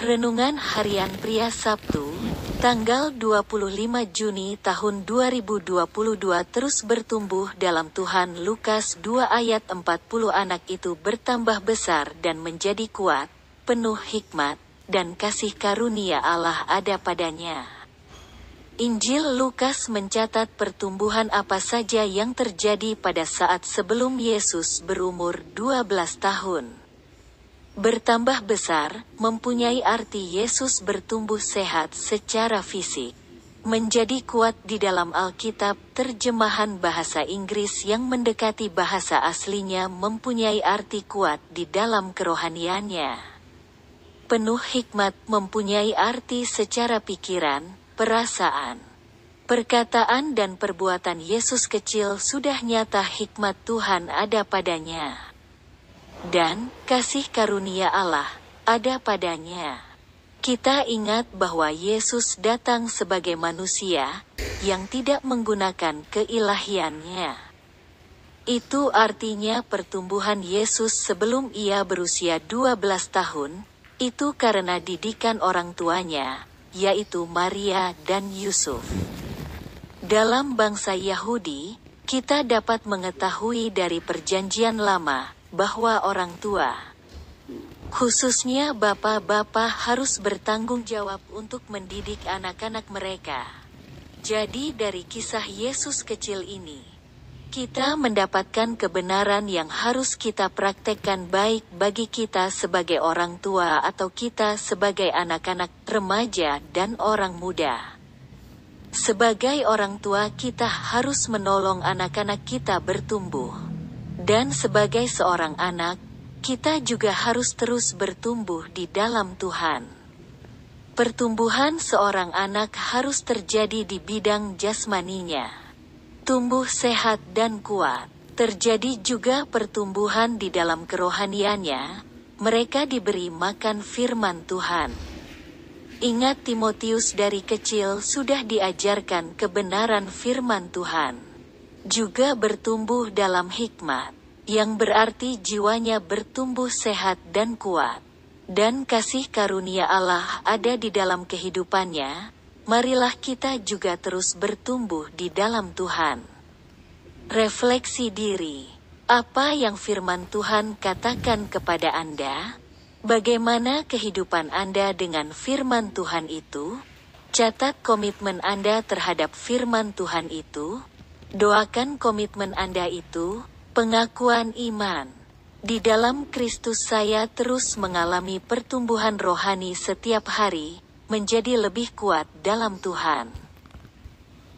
Renungan Harian Pria Sabtu, tanggal 25 Juni tahun 2022 terus bertumbuh dalam Tuhan Lukas 2 ayat 40 anak itu bertambah besar dan menjadi kuat, penuh hikmat, dan kasih karunia Allah ada padanya. Injil Lukas mencatat pertumbuhan apa saja yang terjadi pada saat sebelum Yesus berumur 12 tahun. Bertambah besar, mempunyai arti Yesus bertumbuh sehat secara fisik. Menjadi kuat di dalam Alkitab, terjemahan bahasa Inggris yang mendekati bahasa aslinya mempunyai arti kuat di dalam kerohaniannya. Penuh hikmat mempunyai arti secara pikiran, perasaan. Perkataan dan perbuatan Yesus kecil sudah nyata hikmat Tuhan ada padanya dan kasih karunia Allah ada padanya. Kita ingat bahwa Yesus datang sebagai manusia yang tidak menggunakan keilahiannya. Itu artinya pertumbuhan Yesus sebelum ia berusia 12 tahun, itu karena didikan orang tuanya, yaitu Maria dan Yusuf. Dalam bangsa Yahudi, kita dapat mengetahui dari Perjanjian Lama bahwa orang tua, khususnya bapak-bapak, harus bertanggung jawab untuk mendidik anak-anak mereka. Jadi, dari kisah Yesus kecil ini, kita mendapatkan kebenaran yang harus kita praktekkan baik bagi kita sebagai orang tua atau kita sebagai anak-anak, remaja, dan orang muda. Sebagai orang tua, kita harus menolong anak-anak kita bertumbuh. Dan sebagai seorang anak, kita juga harus terus bertumbuh di dalam Tuhan. Pertumbuhan seorang anak harus terjadi di bidang jasmaninya. Tumbuh sehat dan kuat. Terjadi juga pertumbuhan di dalam kerohaniannya. Mereka diberi makan firman Tuhan. Ingat Timotius dari kecil sudah diajarkan kebenaran firman Tuhan juga bertumbuh dalam hikmat, yang berarti jiwanya bertumbuh sehat dan kuat. Dan kasih karunia Allah ada di dalam kehidupannya, marilah kita juga terus bertumbuh di dalam Tuhan. Refleksi diri, apa yang firman Tuhan katakan kepada Anda? Bagaimana kehidupan Anda dengan firman Tuhan itu? Catat komitmen Anda terhadap firman Tuhan itu. Doakan komitmen Anda itu, pengakuan iman. Di dalam Kristus saya terus mengalami pertumbuhan rohani setiap hari, menjadi lebih kuat dalam Tuhan.